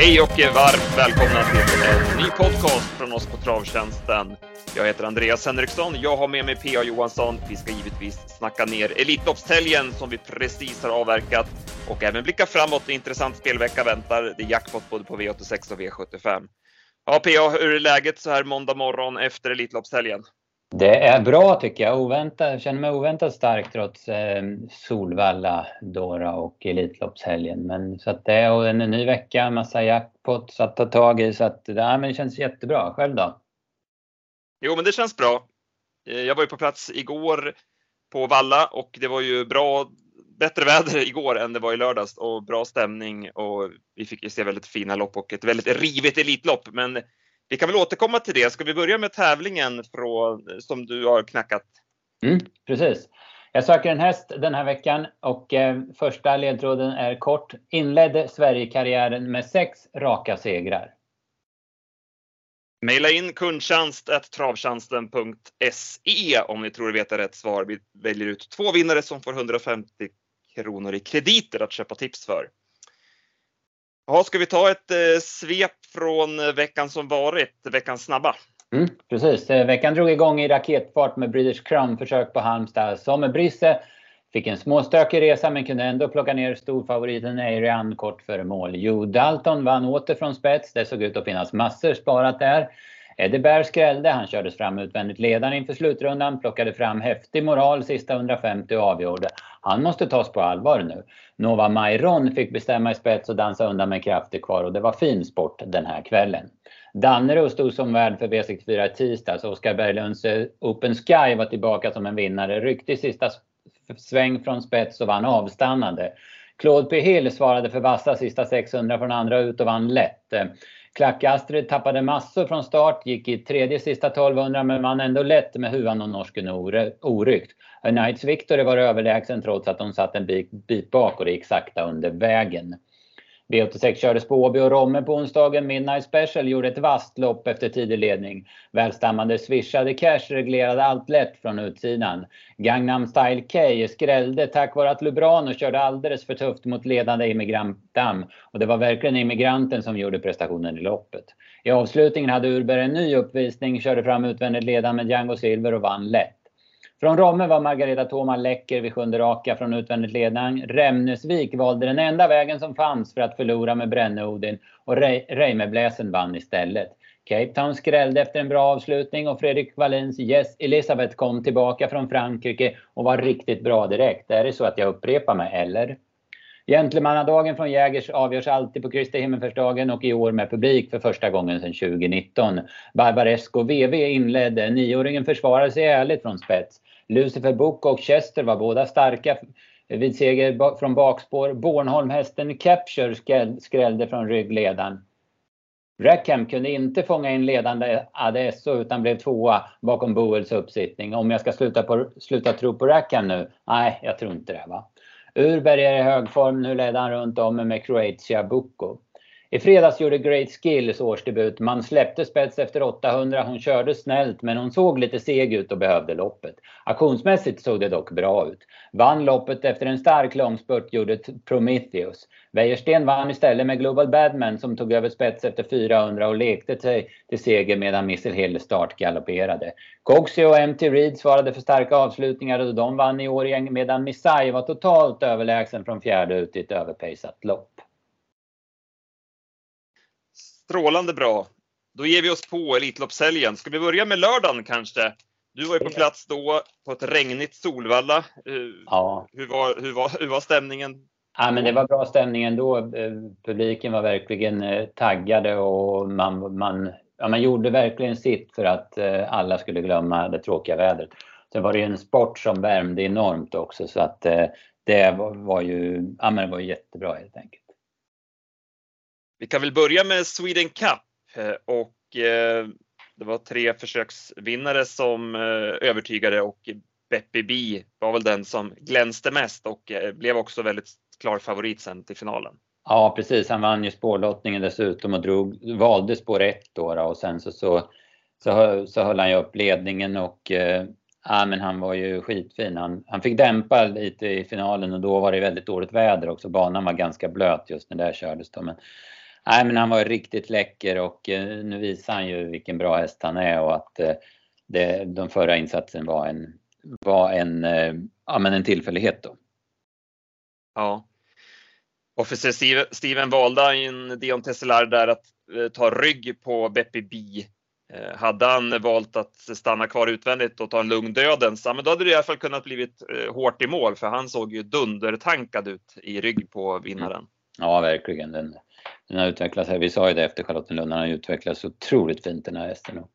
Hej och varmt välkomna till en ny podcast från oss på Travtjänsten. Jag heter Andreas Henriksson. Jag har med mig P.A. Johansson. Vi ska givetvis snacka ner Elitloppshelgen som vi precis har avverkat och även blicka framåt. Intressant spelvecka väntar. Det är jackpot både på V86 och V75. Ja, P.A. hur är läget så här måndag morgon efter Elitloppshelgen? Det är bra tycker jag. Oväntat, känner mig oväntat stark trots eh, Solvalla, Dora och Elitloppshelgen. Men så att det är en ny vecka, massa jackpots att ta tag i. Så att ja, men det känns jättebra. Själv då? Jo, men det känns bra. Eh, jag var ju på plats igår på Valla och det var ju bra, bättre väder igår än det var i lördags och bra stämning och vi fick ju se väldigt fina lopp och ett väldigt rivigt Elitlopp. Men vi kan väl återkomma till det. Ska vi börja med tävlingen från, som du har knackat? Mm, precis. Jag söker en häst den här veckan och eh, första ledtråden är kort. Inledde Sverigekarriären med sex raka segrar. Maila in kundtjänst.travtjänsten.se om ni tror veta rätt svar. Vi väljer ut två vinnare som får 150 kronor i krediter att köpa tips för. Ja, ska vi ta ett eh, svep från eh, veckan som varit, veckans snabba? Mm, precis, eh, veckan drog igång i raketfart med British Crown försök på Halmstad. Som med Brisse fick en småstökig resa men kunde ändå plocka ner storfavoriten Arian kort före mål. Joe Dalton vann åter från spets. Det såg ut att finnas massor sparat där. Eddie Bear skrällde. Han kördes fram utvändigt ledaren inför slutrundan, plockade fram häftig moral sista 150 och avgjorde. Han måste tas på allvar nu. Nova Mairon fick bestämma i spets och dansa undan med krafter kvar och det var fin sport den här kvällen. Danneros stod som värd för V64 i tisdags. Oskar Berglunds Open Sky var tillbaka som en vinnare. Ryckte i sista sväng från spets och vann avstannande. Claude P. Hill svarade för vassa sista 600 från andra ut och vann lätt. Klack-Astrid tappade massor från start, gick i tredje sista 1200 men vann ändå lätt med huvan och norsken oryckt. Knights Victory var överlägsen trots att hon satt en bit, bit bak och det gick sakta under vägen. V86 kördes på Åby och Romme på onsdagen. Midnight Special gjorde ett vasst lopp efter tidig ledning. Välstammande swishade Cash reglerade allt lätt från utsidan. Gangnam Style K skrällde tack vare att Lubrano körde alldeles för tufft mot ledande Immigrantam. Och det var verkligen immigranten som gjorde prestationen i loppet. I avslutningen hade Urberg en ny uppvisning, körde fram utvändigt ledande med Django Silver och vann lätt. Från Romme var Margareta Thoma läcker vid sjunde raka från utvändigt ledning. Remnusvik valde den enda vägen som fanns för att förlora med Brenne-Odin och Reimerbläsen vann istället. Cape Town skrällde efter en bra avslutning och Fredrik Wallins Yes Elisabeth kom tillbaka från Frankrike och var riktigt bra direkt. Är det så att jag upprepar mig, eller? Gentlemannadagen från Jägers avgörs alltid på Kristi himmelsfärdsdagen och i år med publik för första gången sedan 2019. Barbaresco VV inledde. Nioåringen försvarade sig ärligt från spets. Lucifer Book och Chester var båda starka vid seger från bakspår. Bornholmhästen Capture skrällde från ryggledaren. Rackham kunde inte fånga in ledande Adesso utan blev tvåa bakom Boels uppsittning. Om jag ska sluta, på, sluta tro på Rackham nu? Nej, jag tror inte det. va. Urberg är i hög form. Nu ledde han runt om med Croatia Bucco. I fredags gjorde Great Skills årsdebut. Man släppte spets efter 800. Hon körde snällt men hon såg lite seg ut och behövde loppet. Aktionsmässigt såg det dock bra ut. Vann loppet efter en stark långspurt gjorde Prometheus. Wäjersten vann istället med Global Badman som tog över spets efter 400 och lekte sig till seger medan Missile Hill startgalopperade. Coxie och MT Reed svarade för starka avslutningar och de vann i år medan Missai var totalt överlägsen från fjärde ut i ett överpejsat lopp. Strålande bra. Då ger vi oss på Elitloppshelgen. Ska vi börja med lördagen kanske? Du var ju på plats då på ett regnigt Solvalla. Ja. Hur, var, hur, var, hur var stämningen? Ja, men det var bra stämning ändå. Eh, publiken var verkligen eh, taggade och man, man, ja, man gjorde verkligen sitt för att eh, alla skulle glömma det tråkiga vädret. Sen var det ju en sport som värmde enormt också så att det var, var ju ja, men det var jättebra helt enkelt. Vi kan väl börja med Sweden Cup eh, och eh, det var tre försöksvinnare som eh, övertygade och Beppi B var väl den som glänste mest och blev också väldigt klar favorit sen till finalen. Ja precis, han vann ju spårlottningen dessutom och drog, valde spår 1 då, då, och sen så, så, så, så höll han ju upp ledningen och ja, men han var ju skitfin. Han, han fick dämpa lite i finalen och då var det väldigt dåligt väder också. Banan var ganska blöt just när det kördes då. Men Nej, men han var riktigt läcker och eh, nu visar han ju vilken bra häst han är och att eh, det, den förra insatsen var en, var en, eh, ja, men en tillfällighet då. Ja. Officer Steven valde in Dion Tesselar där att ta rygg på Beppi B. Hade han valt att stanna kvar utvändigt och ta en lugn dödens, men då hade det i alla fall kunnat blivit hårt i mål för han såg ju dundertankad ut i rygg på vinnaren. Ja, verkligen. Den, den har utvecklats, vi sa ju det efter Charlottenlund, han har utvecklats otroligt fint den här hästen. Och,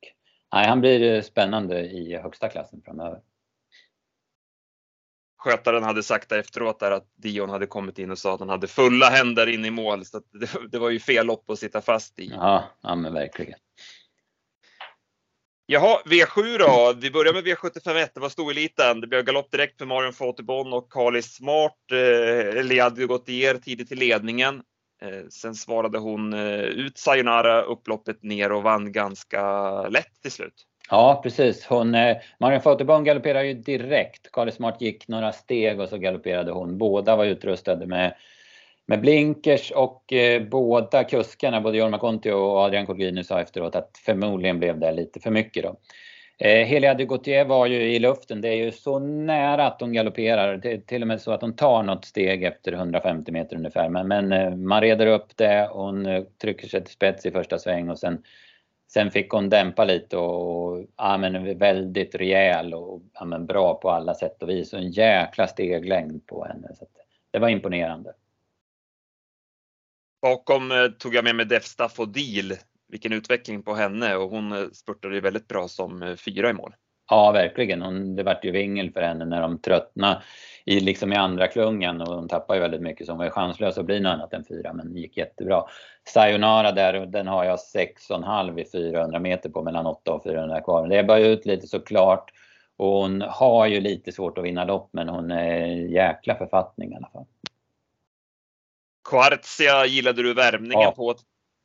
nej, han blir spännande i högsta klassen framöver. Skötaren hade sagt efteråt där att Dion hade kommit in och sa att han hade fulla händer in i mål. Så det, det, var ju fel lopp att sitta fast i. Ja, ja men verkligen. Jaha, V7 då. Vi börjar med V751. Det var stoeliten. Det blev galopp direkt för Marion Fotebon och Carly Smart. Eh, Eliade Gautier tidigt i ledningen. Eh, sen svarade hon eh, ut Sayonara upploppet ner och vann ganska lätt till slut. Ja, precis. Hon, eh, Marion Fotebon galopperade ju direkt. Carly Smart gick några steg och så galopperade hon. Båda var utrustade med med blinkers och eh, båda kuskarna, både Jorma Conti och Adrian Colgini sa efteråt att förmodligen blev det lite för mycket då. Eh, Helia de Gautier var ju i luften, det är ju så nära att hon galopperar, det är till och med så att hon tar något steg efter 150 meter ungefär. Men, men eh, man reder upp det, hon eh, trycker sig till spets i första sväng och sen, sen fick hon dämpa lite och ja, men väldigt rejäl och ja, men bra på alla sätt och vis. Och en jäkla steglängd på henne. Så det var imponerande. Bakom eh, tog jag med mig Defstaff och Deal vilken utveckling på henne och hon eh, spurtade ju väldigt bra som eh, fyra i mål. Ja, verkligen. Hon, det vart ju vingel för henne när de tröttnade i, liksom i andra klungan och hon tappade ju väldigt mycket så hon var chanslös att bli något annat än fyra men gick jättebra. Sayonara där, den har jag 6,5 i 400 meter på mellan 8 och 400 kvar. Det är bara ut lite såklart och hon har ju lite svårt att vinna lopp men hon är jäkla författning i alla fall. Quartzia gillade du värmningen ja. på.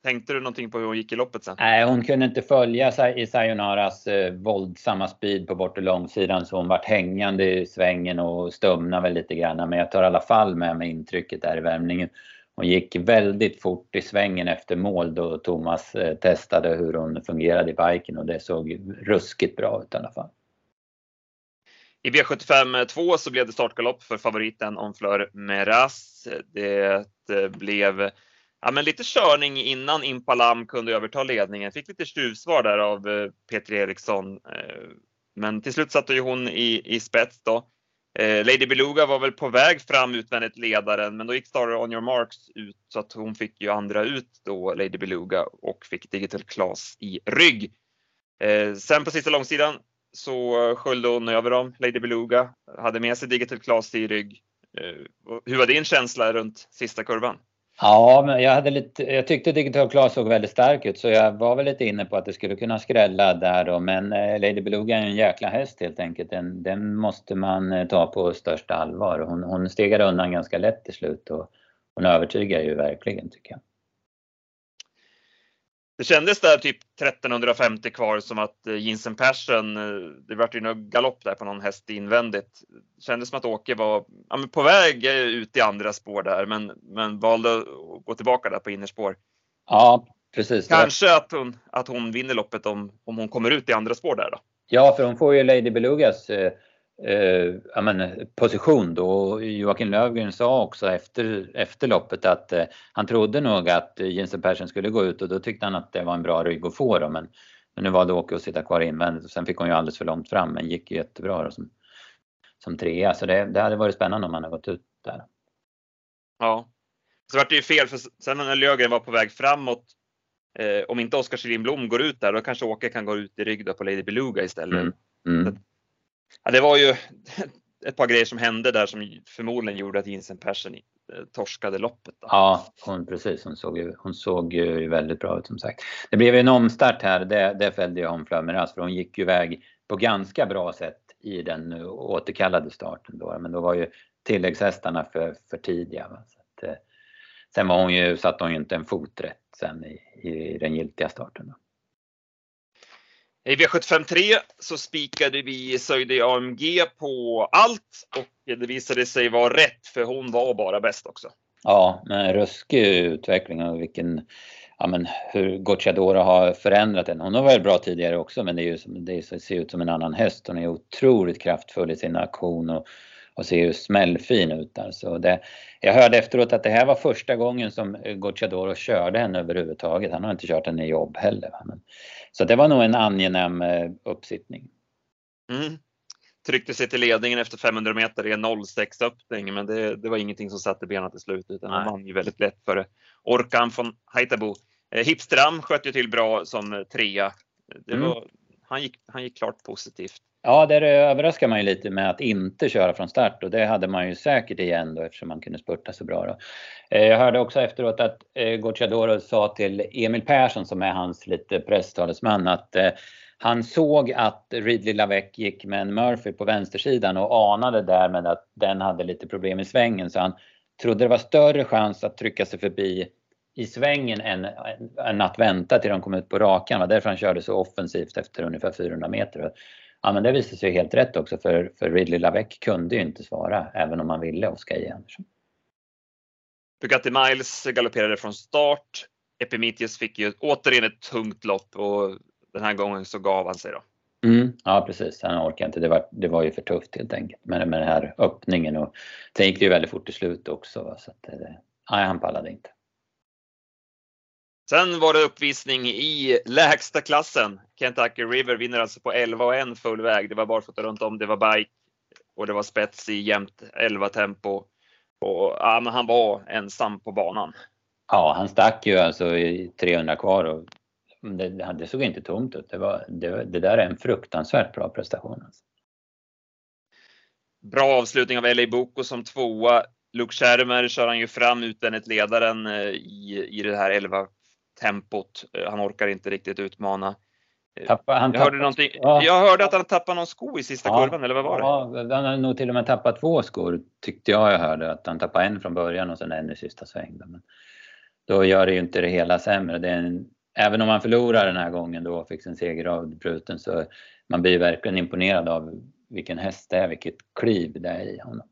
Tänkte du någonting på hur hon gick i loppet sen? Nej, hon kunde inte följa i Sayonaras eh, våldsamma speed på bort och långsidan så hon vart hängande i svängen och stumnade väl lite grann. Men jag tar i alla fall med mig intrycket där i värmningen. Hon gick väldigt fort i svängen efter mål då Thomas eh, testade hur hon fungerade i biken och det såg ruskigt bra ut i alla fall. I V75 2 så blev det startgalopp för favoriten Onfleur Meras. Det eh, blev ja, men lite körning innan Impalam kunde överta ledningen. Fick lite tjuvsvar där av eh, Peter Eriksson. Eh, men till slut satte ju hon i, i spets då. Eh, Lady Beluga var väl på väg fram utvändigt ledaren, men då gick Star On Your Marks ut så att hon fick ju andra ut då, Lady Beluga, och fick Digital Class i rygg. Sen på sista långsidan så sköljde hon över dem, Lady Beluga, hade med sig Digital Class i rygg. Hur var din känsla runt sista kurvan? Ja, men jag, hade lite, jag tyckte Digital Class såg väldigt stark ut så jag var väl lite inne på att det skulle kunna skrälla där då. Men eh, Lady Beluga är en jäkla häst helt enkelt. Den, den måste man eh, ta på största allvar. Hon, hon stegade undan ganska lätt till slut och hon övertygar ju verkligen tycker jag. Det kändes där typ 1350 kvar som att eh, Jensen Persson, eh, det vart ju någon galopp där på någon häst invändigt. Det kändes som att Åke var ja, på väg eh, ut i andra spår där men, men valde att gå tillbaka där på innerspår. Ja, precis. Kanske att hon, att hon vinner loppet om, om hon kommer ut i andra spår där då. Ja, för hon får ju Lady Belugas eh, eh, ja, men, position då. Joakim Lövgren sa också efter, efter loppet att eh, han trodde nog att Jensen Persson skulle gå ut och då tyckte han att det var en bra rygg att få då. Men, men nu valde Åke att sitta kvar invändigt och sen fick hon ju alldeles för långt fram men gick jättebra då som, som trea. Så det, det hade varit spännande om han hade gått ut där. Ja. Så vart det ju fel för sen när Löfgren var på väg framåt eh, om inte Oskar Kjellin Blom går ut där då kanske Åke kan gå ut i rygg på Lady Beluga istället. Mm. Mm. Ja, det var ju ett par grejer som hände där som förmodligen gjorde att Jensen Persson eh, torskade loppet. Då. Ja, hon, precis. Hon såg, ju, hon såg ju väldigt bra ut som sagt. Det blev en omstart här. Det, det fällde jag om Flömeras för hon gick ju iväg på ganska bra sätt i den återkallade starten då. Men då var ju tilläggshästarna för, för tidiga. Va? Så att, eh, sen var hon ju, satte hon ju inte en fot rätt sen i, i den giltiga starten. Då. I V753 så spikade vi Söjde AMG på allt och det visade sig vara rätt för hon var bara bäst också. Ja, men ruskig utveckling och vilken, ja, men hur Gocciadoro har förändrat den. Hon har varit bra tidigare också men det, är ju som, det ser ut som en annan häst. Hon är otroligt kraftfull i sin aktion och, och ser ju smällfin ut. Alltså det, jag hörde efteråt att det här var första gången som Gocciadoro körde henne överhuvudtaget. Han har inte kört henne i jobb heller. Men, så det var nog en angenäm eh, uppsittning. Mm. Tryckte sig till ledningen efter 500 meter i en 06 öppning, men det, det var ingenting som satte benen till slut utan han vann ju väldigt lätt före Orkan från Haitabo. Eh, Hipstram sköt ju till bra som trea. Det mm. var, mm. han, gick, han gick klart positivt. Ja, där överraskar man ju lite med att inte köra från start och det hade man ju säkert igen då eftersom man kunde spurta så bra. Då. Eh, jag hörde också efteråt att eh, Gocciadoro sa till Emil Persson som är hans lite presstalesman att eh, han såg att Ridley Lavec gick med en Murphy på vänstersidan och anade därmed att den hade lite problem i svängen så han trodde det var större chans att trycka sig förbi i svängen än, än att vänta till de kom ut på rakan. Det var därför han körde så offensivt efter ungefär 400 meter. Ja men det visade sig helt rätt också för, för Ridley Lavec kunde ju inte svara även om han ville Oskar J Andersson. Bugatti Miles galopperade från start. Epimetheus fick ju återigen ett tungt lopp och den här gången så gav han sig då. Mm, ja precis, han orkade inte. Det var, det var ju för tufft helt enkelt med, med den här öppningen och sen gick det ju väldigt fort i slut också. Så att, nej, han pallade inte. Sen var det uppvisning i lägsta klassen. Kentucky River vinner alltså på 11 och 1 full väg. Det var barfota runt om, det var bike och det var spets i jämnt 11 tempo. Och, ja, men han var ensam på banan. Ja, han stack ju alltså i 300 kvar och det, det såg inte tomt ut. Det, var, det, det där är en fruktansvärt bra prestation. Alltså. Bra avslutning av LA Boko som tvåa. Luke Schermer kör han ju fram utvändigt ledaren eh, i, i det här 11 tempot. Eh, han orkar inte riktigt utmana. Eh, tappa, han jag, hörde någonting. Ja. jag hörde att han tappade någon sko i sista ja, kurvan, eller vad var det? Ja, han har nog till och med tappat två skor, tyckte jag jag hörde. Att han tappade en från början och sen en i sista sväng. Men då gör det ju inte det hela sämre. Det en även om han förlorar den här gången då och fick sin seger avbruten så man blir verkligen imponerad av vilken häst det är, vilket kliv det är i honom.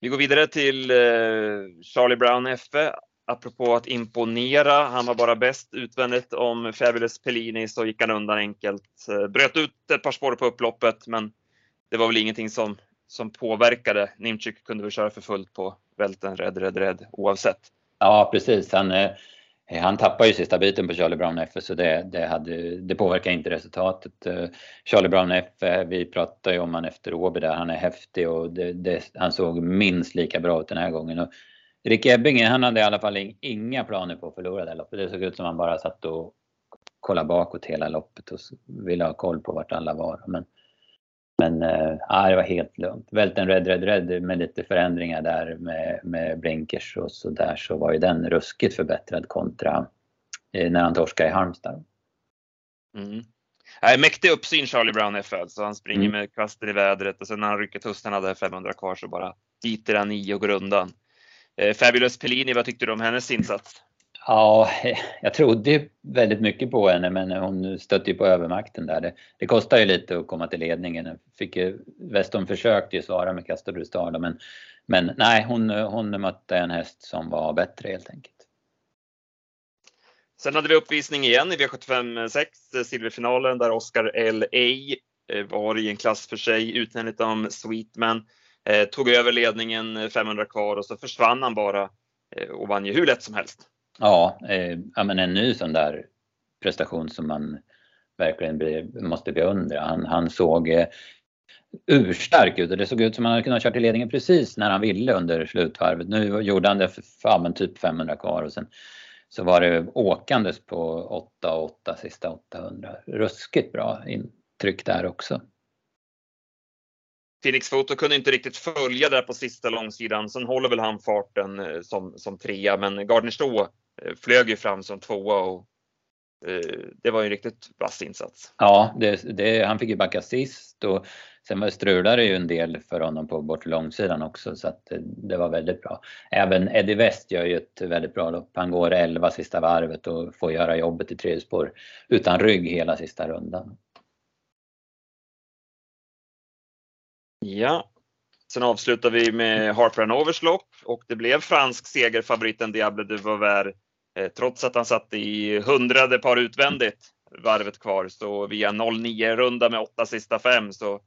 Vi går vidare till eh, Charlie Brown FE. Apropå att imponera, han var bara bäst utvändigt om Fabulous Pellini så gick han undan enkelt. Eh, bröt ut ett par spår på upploppet men det var väl ingenting som, som påverkade. Nimchuk kunde väl köra för fullt på välten, rädd, rädd, rädd oavsett. Ja precis, han, eh, han tappade ju sista biten på Charlie Brown F så det, det, hade, det påverkar inte resultatet. Eh, Charlie Brown F, vi pratade ju om han efter Åby där, han är häftig och det, det, han såg minst lika bra ut den här gången. Och Rick Ebbinge han hade i alla fall inga planer på att förlora det loppet. Det såg ut som han bara satt och kollade bakåt hela loppet och ville ha koll på vart alla var. Men men äh, det var helt lugnt. Välten Red Red Red med lite förändringar där med, med blinkers och så där så var ju den ruskigt förbättrad kontra eh, när han torskade i Halmstad. Mm. Nej, mäktig uppsyn Charlie Brown är född, så han springer mm. med kvasten i vädret och sen när han rycker tussen hade 500 kvar så bara biter han i och går undan. Eh, Fabulous Pellini, vad tyckte du om hennes insats? Ja, jag trodde väldigt mycket på henne men hon stötte ju på övermakten där. Det, det kostar ju lite att komma till ledningen. Fick ju, Weston försökte ju svara med Castor men, men nej, hon, hon mötte en häst som var bättre helt enkelt. Sen hade vi uppvisning igen i V75 6, silverfinalen där Oscar L.A. Eh, var i en klass för sig utvändigt om Sweetman. Eh, tog över ledningen eh, 500 kvar och så försvann han bara eh, och vann ju hur lätt som helst. Ja, eh, ja men en ny sån där prestation som man verkligen blir, måste beundra. Han, han såg eh, urstark ut och det såg ut som att han hade kunnat köra till ledningen precis när han ville under slutvarvet. Nu gjorde han det för ja, typ 500 kvar och sen så var det åkandes på 8 och 8 sista 800. Ruskigt bra intryck där också. Phoenix Foto kunde inte riktigt följa där på sista långsidan. Sen håller väl han farten eh, som, som trea, men Gardner Stå eh, flög ju fram som tvåa och eh, det var ju en riktigt vass insats. Ja, det, det, han fick ju backa sist och sen strulade det ju en del för honom på bort långsidan också så att eh, det var väldigt bra. Även Eddie West gör ju ett väldigt bra lopp. Han går 11 sista varvet och får göra jobbet i tredje spår utan rygg hela sista rundan. Ja. Sen avslutar vi med Harper Hanovers lopp och det blev fransk segerfavoriten Diable de Vauvert eh, trots att han satt i hundrade par utvändigt varvet kvar. Så via 09 runda med åtta sista fem så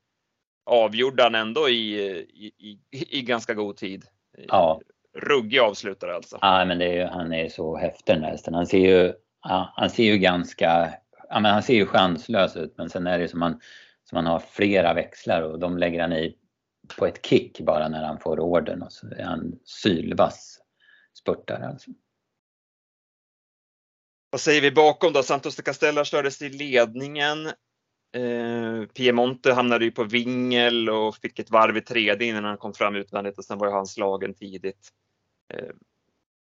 avgjorde han ändå i, i, i, i ganska god tid. Ja. Ruggig avslutare alltså. Ja, men det är han är så häftig den hästen. Han ser ju, ja, han ser ju ganska, ja, men han ser ju chanslös ut men sen är det som man, så man har flera växlar och de lägger han i på ett kick bara när han får ordern och så är han sylvass spurtare alltså. Vad säger vi bakom då? Santos de Castella kördes i ledningen. Eh, Piemonte hamnade ju på vingel och fick ett varv i tredje innan han kom fram utvändigt och sen var ju han slagen tidigt. Eh,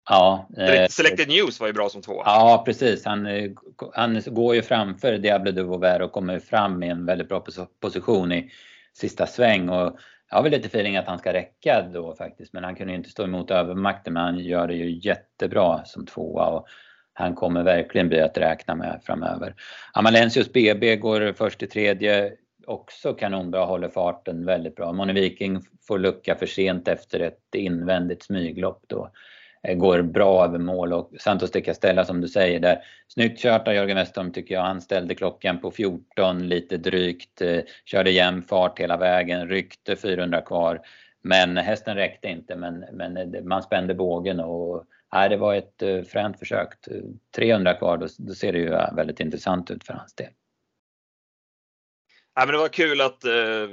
Ja, eh, Selected News var ju bra som två. ja precis. Han, eh, han går ju framför Diable de Vauvert och kommer fram i en väldigt bra pos- position i sista sväng. Och jag har väl lite feeling att han ska räcka då faktiskt. Men han kunde ju inte stå emot övermakten. Men han gör det ju jättebra som tvåa. Och han kommer verkligen bli att räkna med framöver. Amalensius BB går först i tredje. Också kanonbra, håller farten väldigt bra. Moni Viking får lucka för sent efter ett invändigt smyglopp då. Eh, går bra över mål och Santos de Castella som du säger där. Snyggt kört av Jörgen Westholm tycker jag. Han ställde klockan på 14 lite drygt. Eh, körde jämn fart hela vägen, ryckte 400 kvar. Men hästen räckte inte men, men eh, man spände bågen och nej, det var ett fränt försök. 300 kvar, då, då ser det ju väldigt intressant ut för hans del. Ja, men det var kul att eh,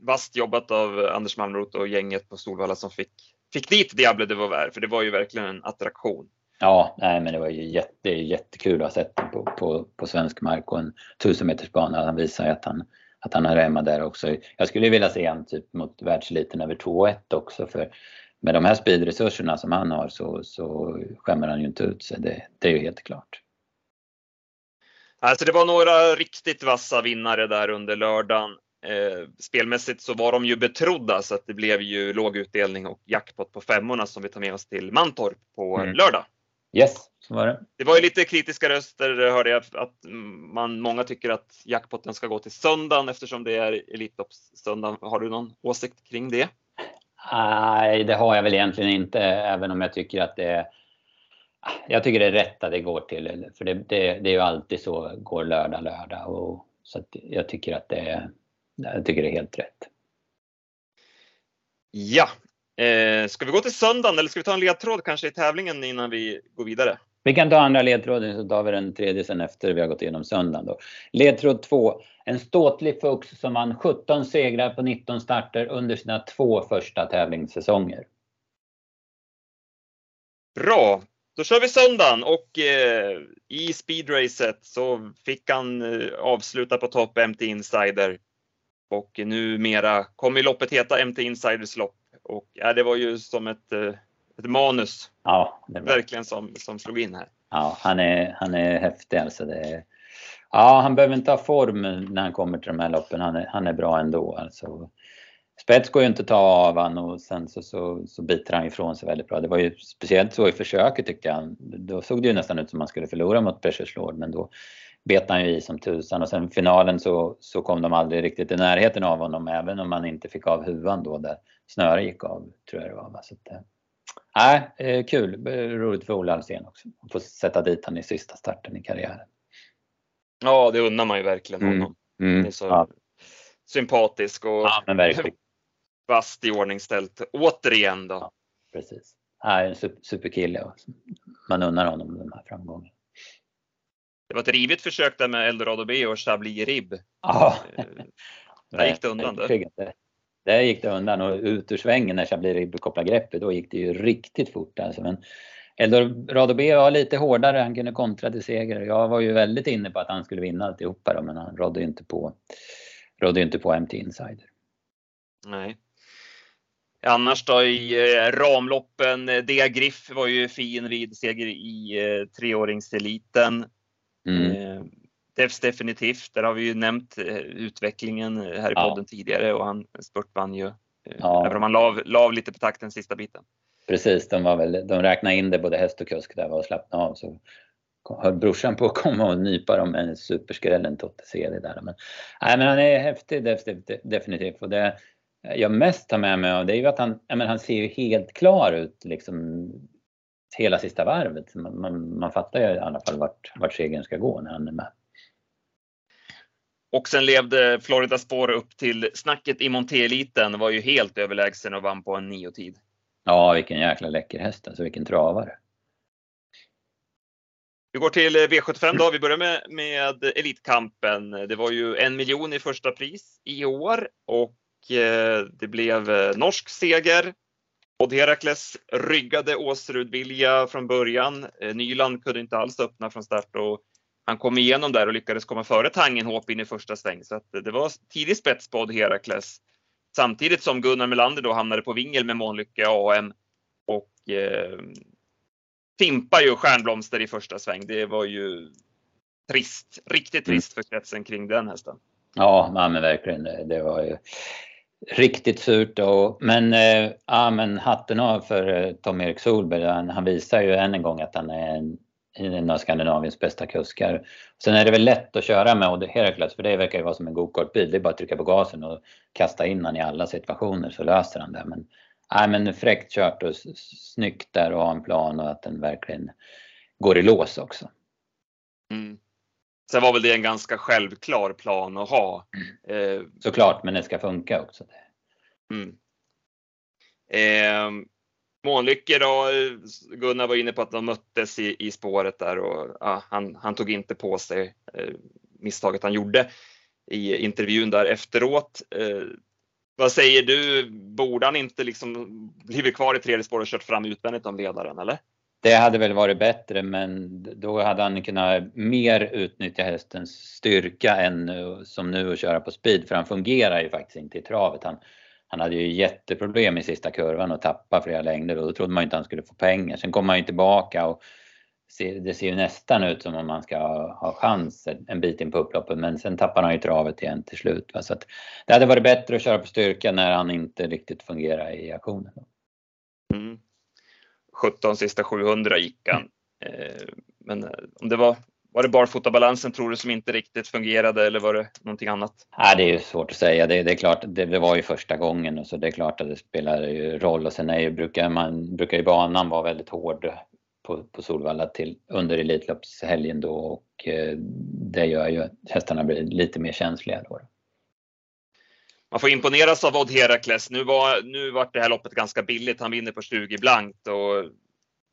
vasst jobbat av Anders Malmroth och gänget på Solvalla som fick, fick dit Diable de Vauvert, för det var ju verkligen en attraktion. Ja, nej, men det var ju jätte, jättekul att ha sett på, på, på svensk mark och en 1000 meters bana. Han visar ju att han, att han har hemma där också. Jag skulle vilja se han typ mot världseliten över 2,1 också för med de här speedresurserna som han har så, så skämmer han ju inte ut sig. Det, det är ju helt klart. Alltså det var några riktigt vassa vinnare där under lördagen. Eh, spelmässigt så var de ju betrodda så att det blev ju låg utdelning och jackpot på femmorna som vi tar med oss till Mantorp på Mm. lördag. Yes, så var det. Det var ju lite kritiska röster hörde jag att man, många tycker att jackpotten ska gå till söndagen eftersom det är Elitloppssöndagen. Har du någon åsikt kring det? Nej, det har jag väl egentligen inte, även om jag tycker att det är jag tycker det är rätt att det går till, för det, det, det är ju alltid så, går lördag, lördag. Och, så att jag tycker att det är, jag tycker det är helt rätt. Ja, eh, ska vi gå till söndagen eller ska vi ta en ledtråd kanske i tävlingen innan vi går vidare? Vi kan ta andra ledtråden så tar vi den tredje sen efter vi har gått igenom söndagen. Då. Ledtråd 2. En ståtlig Fux som vann 17 segrar på 19 starter under sina två första tävlingssäsonger. Bra, då kör vi söndagen och eh, i speedracet så fick han eh, avsluta på topp MT Insider. Och numera kommer loppet heta MT Insiders lopp. Och ja, det var ju som ett, eh, ett manus, Ja, verkligen, som, som slog in här. ja han, är, han är häftig alltså. Det är, ja, han behöver inte ha form när han kommer till de här loppen. Han är, han är bra ändå. Alltså. Spets går ju inte att ta av han och sen så, så, så biter han ifrån sig väldigt bra. Det var ju speciellt så i försöket tyckte jag. Då såg det ju nästan ut som man skulle förlora mot Precious Lord men då bet han ju i som tusan och sen finalen så, så kom de aldrig riktigt i närheten av honom även om man inte fick av huvan då där snöret gick av tror jag det var. va. Så att, eh, kul. Roligt för Ola Alsén också. Att få sätta dit han i sista starten i karriären. Ja, det unnar man ju verkligen Mm. honom. Mm. Det är så Ja. sympatisk och ja, fast i ordningställt. Återigen då. Precis. Ja, en super, superkille man unnar honom de här framgångarna. Det var ett rivigt försök där med Eldorado B och Chablis Rib. Ja, Eh, Där gick det undan, verkligen. Där gick det undan och ut ur svängen när Chablis kopplade greppet, då gick det ju riktigt fort alltså. Men Eldorado B var lite hårdare, han kunde kontra till seger. Jag var ju väldigt inne på att han skulle vinna alltihopa då, men han rådde inte på, rådde inte på MT Insider. Nej. Annars då i eh, ramloppen, eh, Dea Griff var ju fin ridseger i eh, treåringseliten. Mm. Eh, Devs definitivt, där har vi ju nämnt eh, utvecklingen eh, här i Ja. podden tidigare och han spurtvann ju. Ja. Även om han lav, lav lite på takten sista biten. Precis, de, var väl, de räknade in det både häst och kusk där var och slappnade av. Så höll brorsan på att komma och nypa dem med superskrällen Totte CD där. Men, nej, men han är häftig def- definitivt. Och det, jag mest tar med mig av det är ju att han, men han ser ju helt klar ut liksom hela sista varvet. Man, man, man fattar ju i alla fall vart, vart segern ska gå när han är med. Och sen levde Florida Spår upp till snacket i Monté-eliten, var ju helt överlägsen och vann på en nio-tid. Ja, vilken jäkla läcker häst alltså, vilken travare. Vi går till V75 då. Vi börjar med, med Elitkampen. Det var ju en miljon i första pris i år och eh, det blev eh, norsk seger. Odd Herakles ryggade Åsrud Vilja från början. Eh, Nyland kunde inte alls öppna från start och han kom igenom där och lyckades komma före Tangenhop in i första sväng. Så att det var tidig spets på Odd Herakles. Samtidigt som Gunnar Melander då hamnade på vingel med Månlycke AM och eh, fimpar ju Stjärnblomster i första sväng. Det var ju trist, riktigt mm. trist för kretsen kring den hästen. Ja, men verkligen. Det var ju riktigt surt. då, men, eh, ja, men hatten av för eh, Tom-Erik Solberg. Han, han, visar ju än en gång att han är en, en av Skandinaviens bästa kuskar. Sen är det väl lätt att köra med Odd Herakles för det verkar ju vara som en gokartbil. Det är bara att trycka på gasen och kasta in han i alla situationer så löser han det. Men, ja, men fräckt kört och snyggt där och ha en plan och att den verkligen går i lås också. Mm. Sen var väl det en ganska självklar plan att ha. Mm. Eh, Såklart, men det ska funka också. Mm. Eh, Månlycke då, Gunnar var inne på att de möttes i, i spåret där och ja, han, han tog inte på sig eh, misstaget han gjorde i intervjun där efteråt. Eh, vad säger du, borde han inte liksom blivit kvar i tredje spår och kört fram utvändigt om ledaren eller? Det hade väl varit bättre men då hade han kunnat mer utnyttja hästens styrka än som nu att köra på speed för han fungerar ju faktiskt inte i travet. Han, han hade ju jätteproblem i sista kurvan och tappade flera längder och då trodde man inte han skulle få pengar. Sen kom han ju tillbaka och det ser ju nästan ut som om man ska ha chans en bit in på upploppet men sen tappar han ju travet igen till slut. Så att det hade varit bättre att köra på styrka när han inte riktigt fungerar i aktionen. Mm. 17 sista 700 gick han. Eh, men eh, om det var, var det barfotabalansen tror du som inte riktigt fungerade eller var det någonting annat? Nej, det är ju svårt att säga. Det, det är klart, det, det, var ju första gången och så det är klart att det spelar ju roll och sen är ju, brukar, man, brukar ju banan vara väldigt hård på, på Solvalla till, under Elitloppshelgen då och eh, det gör ju att hästarna blir lite mer känsliga då. Man får imponeras av Odd Herakles. Nu var, nu var det här loppet ganska billigt. Han vinner på 20 blankt och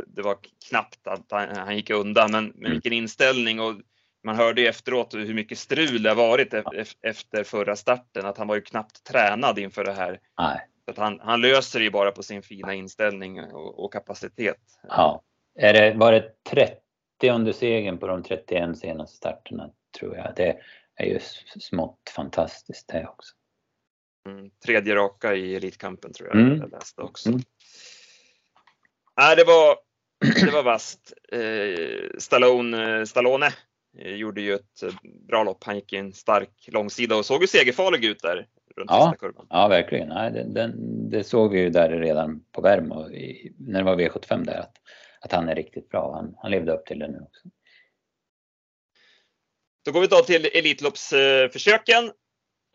det var knappt att han, han gick undan. Men, men mm. vilken inställning och man hörde ju efteråt hur mycket strul det har varit efter förra starten. Att han var ju knappt tränad inför det här. Nej. Att han, han löser det ju bara på sin fina inställning och, och kapacitet. Ja. Är det, var det 30 under segern på de 31 senaste starterna tror jag. Det är ju smått fantastiskt det också. Mm, tredje raka i Elitkampen tror jag mm. jag läste också. Mm. Nej, det var, det var vasst. Eh, Stallone, eh, Stallone eh, gjorde ju ett bra lopp. Han gick i en stark långsida och såg ju segerfarlig ut där runt ja, kurvan. Ja, verkligen. Nej, den, den, det såg vi ju där redan på Värmo när det var V75 där att, att han är riktigt bra. Han, han levde upp till det nu också. Då går vi då till Elitloppsförsöken.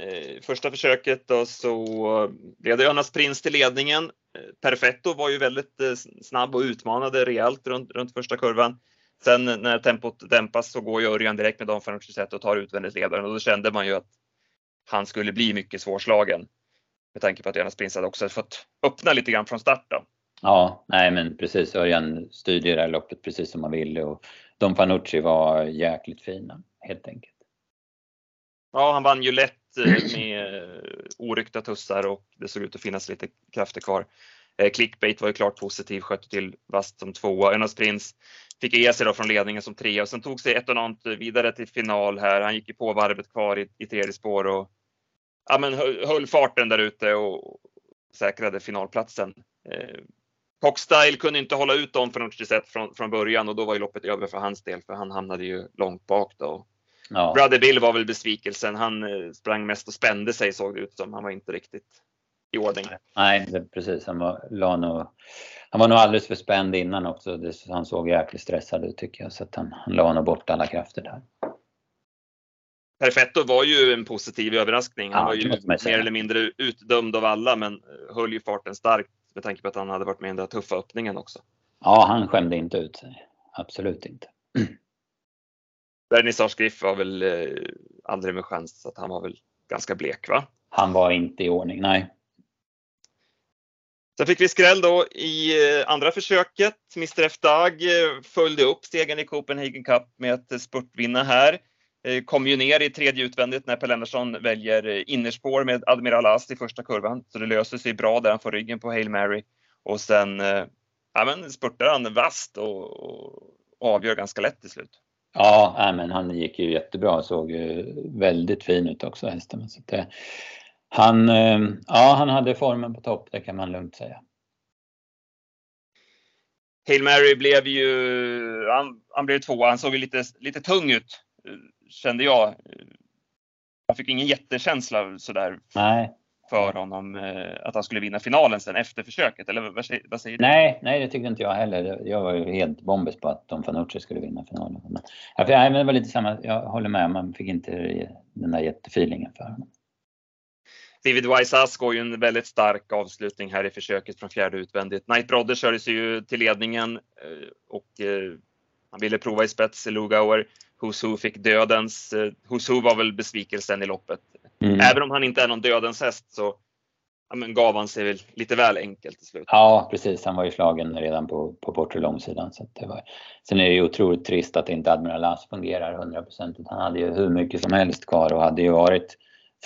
Eh, första försöket då så blev det Önas Prins till ledningen. Eh, Perfetto var ju väldigt eh, snabb och utmanade rejält runt, runt första kurvan. Sen när tempot dämpas så går ju Örjan direkt med Don Fanucci och tar utvändigt ledaren och då kände man ju att han skulle bli mycket svårslagen. Med tanke på att Önas Prins hade också fått öppna lite grann från start då. Ja, nej men precis. Örjan styrde det här loppet precis som han ville och Don Fanucci var jäkligt fina helt enkelt. Ja, han vann ju lätt eh, med eh, oryckta tussar och det såg ut att finnas lite krafter kvar. Eh, clickbait var ju klart positiv, skötte till vast som tvåa. Önas Prins fick ge sig då från ledningen som trea och sen tog sig Etonant vidare till final här. Han gick ju på varvet kvar i, i tredje spår och ja, men höll, farten där ute och säkrade finalplatsen. Eh, Cockstyle kunde inte hålla ut dem för något sätt från, från början och då var ju loppet över för hans del för han hamnade ju långt bak då. Ja. Brother Bill var väl besvikelsen. Han eh, sprang mest och spände sig såg det ut som. Han var inte riktigt i ordning. Nej, det, precis. Han var, la nog, han var nog alldeles för spänd innan också. Det, han såg jäkligt stressad ut tycker jag. Så att han, han la nog bort alla krafter där. Perfetto var ju en positiv överraskning. Han ja, var ju mer eller mindre utdömd av alla, men höll ju farten starkt med tanke på att han hade varit med i den där tuffa öppningen också. Ja, han skämde inte ut sig. Absolut inte. Vernissage Griff var väl eh, aldrig med chans, så att han var väl ganska blek va? Han var inte i ordning, nej. Sen fick vi skräll då i eh, andra försöket. Mr F Dag eh, följde upp segern i Copenhagen Cup med att spurtvinna här. Eh, kom ju ner i tredje utvändigt när Per Lennartsson väljer innerspår med Admiral Ast i första kurvan. Så det löser sig bra där han får ryggen på Hail Mary. Och sen ja, men spurtar han vasst och, och avgör ganska lätt till slut. Ja, men han gick ju jättebra och såg väldigt fin ut också hästen. Så det, han, ja, han hade formen på topp, det kan man lugnt säga. Hail Mary blev ju, han, han blev tvåa, han såg ju lite, lite tung ut kände jag. Jag fick ingen jättekänsla sådär nej. För honom att han skulle vinna finalen sen efter försöket, eller vad säger, vad säger du? Nej, nej, det tyckte inte jag heller. Jag var ju helt bombis på att Don Fanucci skulle vinna finalen. Men, ja, för, nej, men det var lite samma, jag håller med, man fick inte den där jättefeelingen för honom. David Wise går ju en väldigt stark avslutning här i försöket från fjärde utvändigt. Knight Brodder körde sig ju till ledningen eh, och eh, han ville prova i spets i Lugauer. Who's Who fick dödens. Eh, Who's Who var väl besvikelsen i loppet. Mm. Även om han inte är någon dödens häst så ja, men gav han sig väl lite väl enkelt till slut. Ja, precis. Han var ju slagen redan på, på bortre långsidan. Så det var... Sen är det ju otroligt trist att inte Admiral As fungerar 100% Han hade ju hur mycket som helst kvar och hade ju varit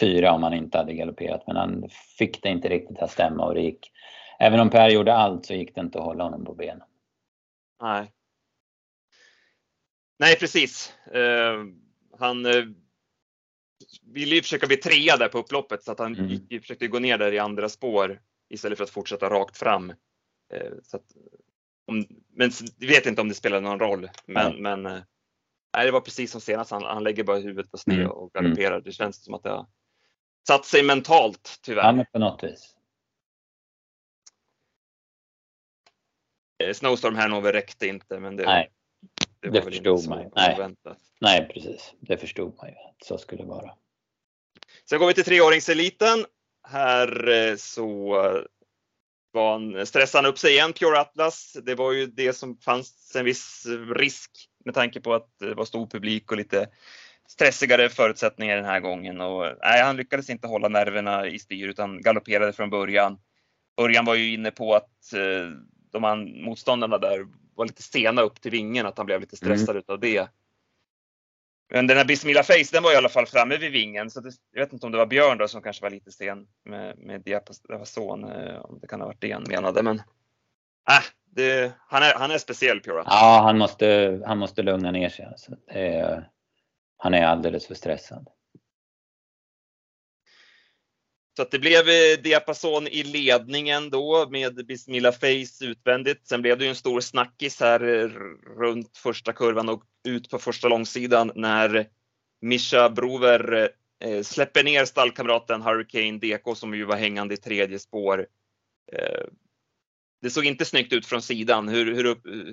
fyra om han inte hade galopperat. Men han fick det inte riktigt att stämma och det gick. Även om Per gjorde allt så gick det inte att hålla honom på benen. Nej, Nej, precis. Uh, han uh, ville ju försöka bli trea där på upploppet så att han mm. gick, försökte gå ner där i andra spår istället för att fortsätta rakt fram. Uh, så att, om, men vet inte om det spelade någon roll. Men, mm. men uh, nej, det var precis som senast. Han, han lägger bara huvudet på sned mm. och galopperar. Det känns som att det har satt sig mentalt tyvärr. Ja, men på något vis. Snowstorm här nog räckte inte, men det, Nej. Det, det förstod man ju. Nej. Nej, precis. Det förstod man ju att så skulle det vara. Sen går vi till treåringseliten. Här eh, så eh, var han, stressade han upp sig igen, Pure Atlas. Det var ju det som fanns en viss risk med tanke på att det var stor publik och lite stressigare förutsättningar den här gången. Och, nej, han lyckades inte hålla nerverna i styr utan galopperade från början. Örjan var ju inne på att eh, de motståndarna där var lite sena upp till vingen, att han blev lite stressad mm. utav det. Men den här Bismillah Face, den var i alla fall framme vid vingen, så det, jag vet inte om det var Björn då som kanske var lite sen med, med diapason, eh, om det kan ha varit det han menade. Men äh, det, han, är, han är speciell Pura. Ja, han måste, han måste lugna ner sig. Alltså. Är, han är alldeles för stressad. Så att det blev eh, diapason i ledningen då med Bismillah Face utvändigt. Sen blev det ju en stor snackis här eh, runt första kurvan och ut på första långsidan när Mischa Brover eh, släpper ner stallkamraten Hurricane DK som ju var hängande i tredje spår. Det såg inte snyggt ut från sidan. Hur, hur,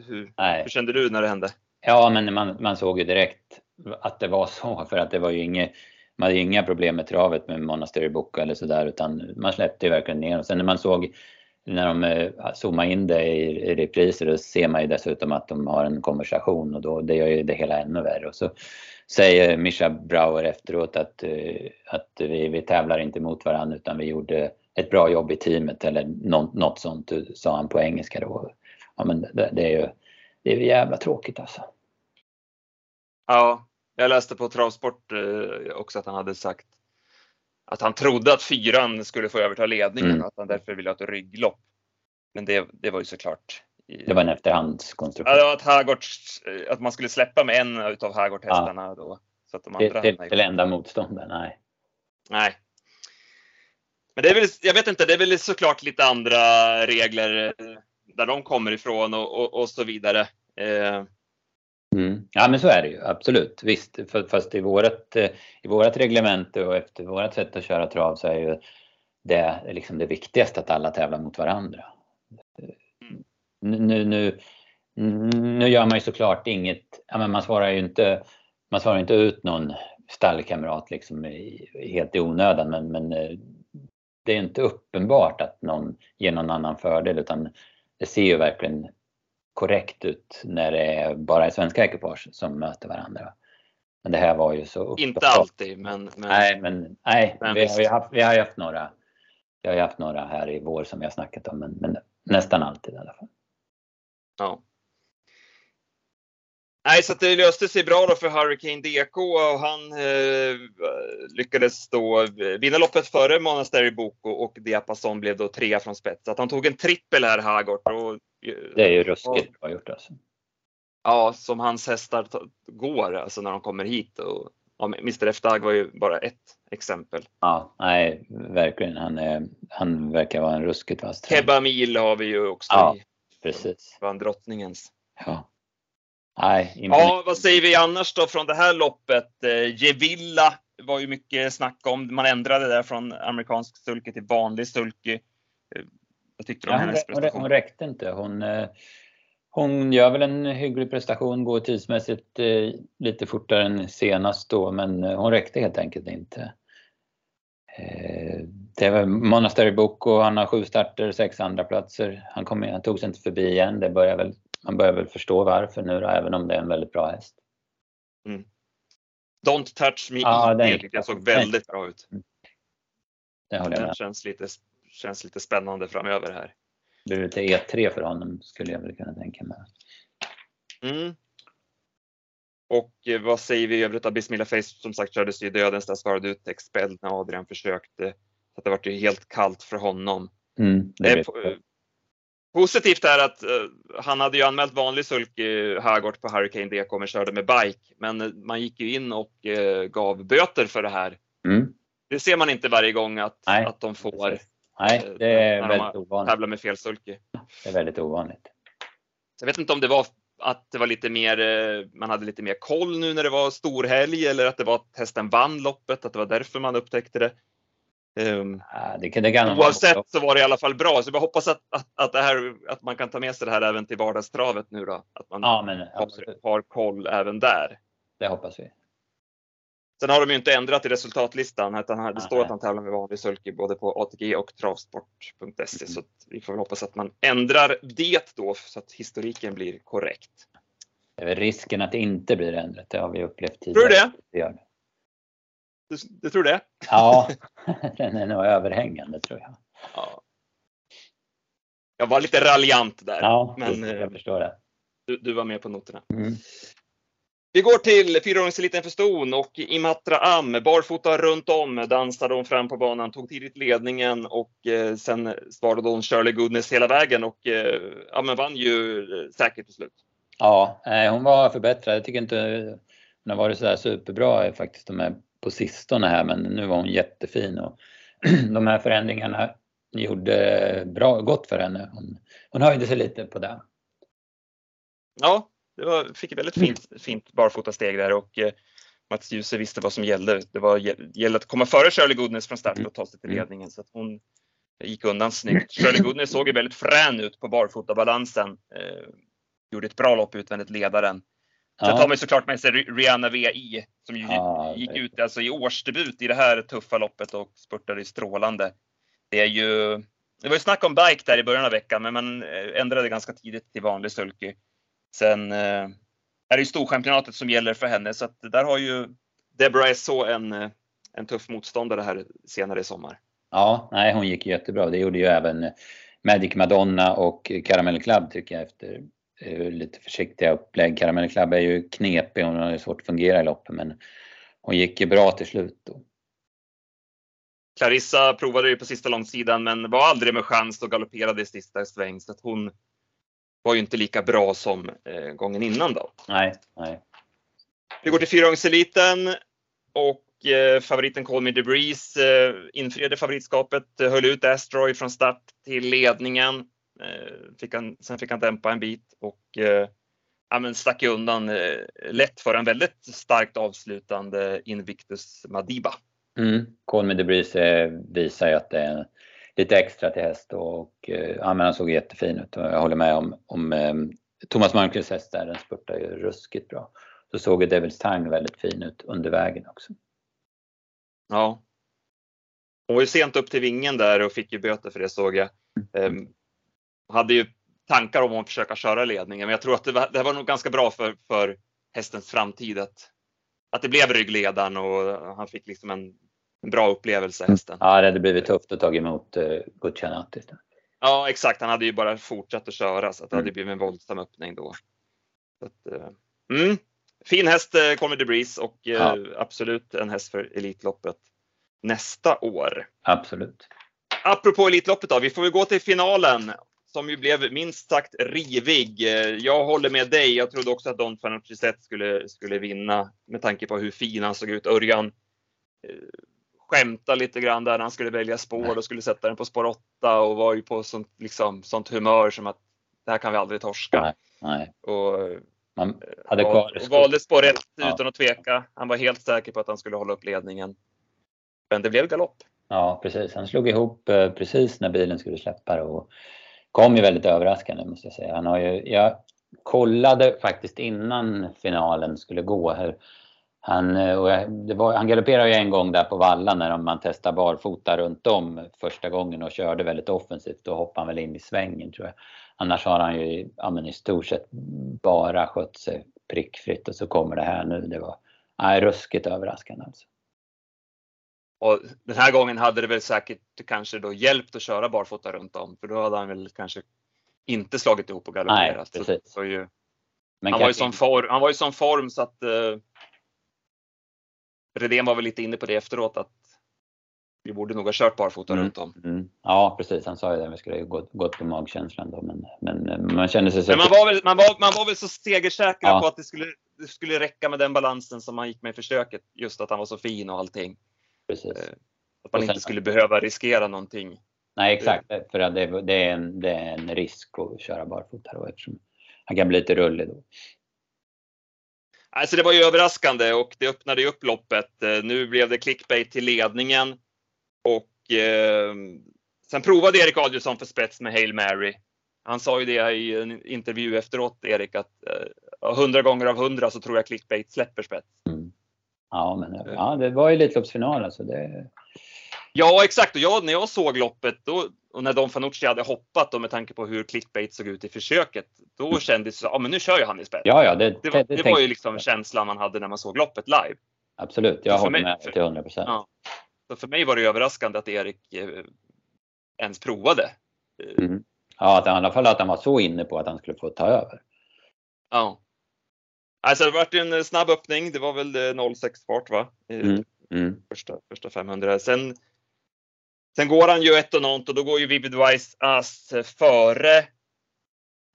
hur, hur kände du när det hände? Ja, men man, man såg ju direkt att det var så för att det var ju inget man hade inga problem med travet med Monastery Book eller sådär utan man släppte ju verkligen ner och sen när man såg när de eh, zoomar in det i, repriser då ser man ju dessutom att de har en konversation och då, det gör ju det hela ännu värre. Och så säger Mischa Brauer efteråt att, eh, att vi, vi tävlar inte mot varandra utan vi gjorde ett bra jobb i teamet eller något, något sånt eh, sa han på engelska då. Ja men det, det är ju det är jävla tråkigt alltså. Ja, jag läste på Travsport också att han hade sagt att han trodde att fyran skulle få överta ledningen mm. och att han därför ville ha ett rygglopp. Men det, det var ju såklart. I, det var en efterhandskonstruktion. Ja, att, Hagort, att man skulle släppa med en utav Hagort-hästarna ja. då. Så att de andra det, det enda motståndaren, nej. Nej. Men det är väl, jag vet inte, det är väl såklart lite andra regler eh, där de kommer ifrån och, och, och så vidare. Eh, Mm. Ja men så är det ju absolut. Visst, fast i vårat, eh, i vårat reglemente och efter vårat sätt att köra trav så är ju det liksom det viktigaste att alla tävlar mot varandra. Nu, nu, nu gör man ju såklart inget, ja, men man svarar ju inte, man svarar inte ut någon stallkamrat liksom helt i onödan men, men eh, det är inte uppenbart att någon ger någon annan fördel utan det ser ju verkligen korrekt ut när det är bara svenska ekipage som möter varandra. Men det här var ju så uppenbart. Inte alltid men... men... Nej, men, nej men vi, har ju haft, vi har haft några vi har haft några här i vår som vi har snackat om men, men nästan alltid i alla fall. Ja. Nej, så det löste sig bra då för Hurricane DK och han eh, lyckades då vinna loppet före Monastery Boko och Diapason blev då trea från spets. Så att han tog en trippel här, Hagort. Och, det är ju ruskigt bra gjort alltså. Ja, som hans hästar går alltså när de kommer hit. Och, ja, Mr F-Dag var ju bara ett exempel. Ja, nej, verkligen. Han, är, han verkar vara en ruskigt vass Kebba Mil har vi ju också ja, i. Precis. Vann drottningens. Ja. Nej, ja, vad säger vi annars då från det här loppet? Eh, Gevilla var ju mycket snack om. Man ändrade det från amerikansk sulke till vanlig sulke. Eh, vad tyckte du om ja, hennes prestation? Hon räckte inte. Hon, eh, hon gör väl en hygglig prestation, går tidsmässigt lite fortare än senast då, men hon räckte helt enkelt inte. Det var Monastery Book och han har sju starter, sex andra platser. Han, kom, han tog sig inte förbi igen. Det börjar väl man börjar väl förstå varför nu då, även om det är en väldigt bra häst. Mm. Don't touch me ja, den jag såg väldigt bra ut. Det håller jag med. Känns lite, känns lite spännande framöver här. Det blir lite E3 för honom skulle jag väl kunna tänka mig. Mm. Och eh, vad säger vi i övrigt Bismillah Face? Som sagt kördes ju dödens svarade ut Expelled när Adrian försökte. Så det var ju helt kallt för honom. Mm, det Positivt är att uh, han hade ju anmält vanlig sulky Högård på Hurricane DK men körde med bike. Men man gick ju in och uh, gav böter för det här. Mm. Det ser man inte varje gång att, att de får. Nej, det är väldigt ovanligt. Tävlar med fel sulky. Det är väldigt ovanligt. Jag vet inte om det var att det var lite mer, man hade lite mer koll nu när det var storhelg eller att det var att hästen vann loppet, att det var därför man upptäckte det. Um, det kan, det kan oavsett så var det i alla fall bra, så jag hoppas att, att, att, det här, att man kan ta med sig det här även till vardagstravet nu då. Att man ja, men, har, har koll även där. Det hoppas vi. Sen har de ju inte ändrat i resultatlistan, utan det står att han tävlar med vanlig sulky både på ATG och travsport.se. Mm. Så vi får väl hoppas att man ändrar det då så att historiken blir korrekt. Risken att det inte blir ändrat, det har vi upplevt tidigare. Tror du det? Du, du, tror det? Ja, den är nog överhängande tror jag. Ja. Jag var lite raljant där. Ja, men, jag eh, förstår det. Du, du var med på noterna. Mm. Vi går till fyraåringseliten för ston och Imatra Am, barfota runt om, dansade hon fram på banan, tog tidigt ledningen och eh, sen svarade hon Shirley Goodness hela vägen och eh, ja, men vann ju eh, säkert till slut. Ja, hon var förbättrad. Jag tycker inte hon har varit sådär superbra faktiskt de här på sistone här men nu var hon jättefin och de här förändringarna gjorde bra, gott för henne. Hon, hon höjde sig lite på det. Ja, det var, fick ett väldigt fint, fint barfotasteg där och eh, Mats Djuse visste vad som gällde. Det var gällde att komma före Shirley Goodness från start och ta sig till mm. ledningen så att hon gick undan snyggt. Shirley Goodness såg ju väldigt frän ut på barfotabalansen. Eh, gjorde ett bra lopp utvändigt ledaren. Sen ja. tar man såklart med sig Rihanna VI som ju ja, gick ut alltså i årsdebut i det här tuffa loppet och spurtade i strålande. Det är ju, det var ju snack om bike där i början av veckan, men man eh, ändrade ganska tidigt till vanlig sulky. Sen eh, är det ju storchampionatet som gäller för henne, så att där har ju Deborah SO en, eh, en tuff motståndare här senare i sommar. Ja, nej, hon gick jättebra. Det gjorde ju även Magic Madonna och Caramel Club tycker jag efter lite försiktiga upplägg. Caramel Club är ju knepig, hon har ju svårt att fungera i loppet men hon gick ju bra till slut då. Clarissa provade ju på sista långsidan men var aldrig med chans och galopperade i sista sväng så att hon var ju inte lika bra som eh, gången innan då. Nej, nej. Vi går till fyraåringseliten och eh, favoriten Call Me Debris eh, infriade favoritskapet, höll ut Asteroid från start till ledningen. Eh, fick han, sen fick han dämpa en bit och eh, ja, men stack undan eh, lätt för en väldigt starkt avslutande Invictus Madiba. Mm. Call Me Debris visar ju att det är lite extra till häst och eh, ja, men han såg jättefin ut och jag håller med om, om eh, Thomas Malmqvists häst där, den spurtar ju ruskigt bra. så såg Devils Tang väldigt fin ut under vägen också. Ja. Hon var ju sent upp till vingen där och fick ju böter för det såg jag. Um, hade ju tankar om att försöka köra ledningen, men jag tror att det var, det var nog ganska bra för, för hästens framtid att, att det blev ryggledaren och han fick liksom en bra upplevelse hästen. Ja, det hade blivit tufft att ta emot uh, Guccianatti. Ja, exakt. Han hade ju bara fortsatt att köra så att det mm. hade blivit en våldsam öppning då. Att, uh, mm. Fin häst, uh, Conor DeBreeze och uh, ja. absolut en häst för Elitloppet nästa år. Absolut. Apropå Elitloppet då, vi får väl gå till finalen som ju blev minst sagt rivig. Jag håller med dig. Jag trodde också att Don Fanucci skulle, skulle vinna med tanke på hur fin han såg ut. Örjan skämta lite grann där han skulle välja spår och skulle sätta den på spår 8 och var ju på sånt, liksom, sånt humör som att det här kan vi aldrig torska. Nej, nej. Och, Man hade kvar och, valde spår 1 ja. utan att tveka. Han var helt säker på att han skulle hålla upp ledningen. Men det blev galopp. Ja, precis. Han slog ihop eh, precis när bilen skulle släppa och kom ju väldigt överraskande måste jag säga. Han har ju, jag kollade faktiskt innan finalen skulle gå hur han, eh, var, han galopperade ju en gång där på vallan när man testade barfota runt om första gången och körde väldigt offensivt. Då hoppade han väl in i svängen tror jag. Annars har han ju ja, i stort sett bara skött sig prickfritt och så kommer det här nu. Det var nej, ruskigt överraskande alltså. Och den här gången hade det väl säkert kanske då hjälpt att köra barfota runt om för då hade han väl kanske inte slagit ihop och galopperat. Nej, precis. Så, så ju, han, var ju som form, han var ju som form så att uh, Redén var väl lite inne på det efteråt att vi borde nog ha kört barfota mm. runt om. Mm. Ja precis, han sa ju det. Vi skulle gått, gått på magkänslan då. Men, men eh, man kände sig så... Men man var väl, man var, man var väl så segersäker ja. på att det skulle, det skulle räcka med den balansen som man gick med i försöket. Just att han var så fin och allting. Precis. Eh, att man sen, inte skulle behöva riskera någonting. Nej exakt, för det, det, är en, det är en risk att köra barfota då eftersom han kan bli lite rullig då. Alltså det var ju överraskande och det öppnade upp loppet. Eh, nu blev det clickbait till ledningen och eh, sen provade Erik Adielsson för spets med Hail Mary. Han sa ju det i en intervju efteråt, Erik, att eh, 100 gånger av 100 så tror jag clickbait släpper spets. Mm. Ja, men ja, det var ju Elitloppsfinal alltså. Det... Ja, exakt. Och jag, när jag såg loppet då, och när Don Fanucci hade hoppat och med tanke på hur clickbait såg ut i försöket, då mm. kändes det så, ja men nu kör ju han i spets. Ja, ja, det, det, var, det, det var ju liksom känslan man hade när man såg loppet live. Absolut, jag håller med till 100 procent. Ja. Så för mig var det överraskande att Erik eh, ens provade. Mm. Ja, att, i alla fall att han var så inne på att han skulle få ta över. Ja. Alltså det var en snabb öppning. Det var väl 06 fart va? Mm. Mm. Första, första 500. Sen Sen går han ju ett och något och då går ju Vivid Wise Ass före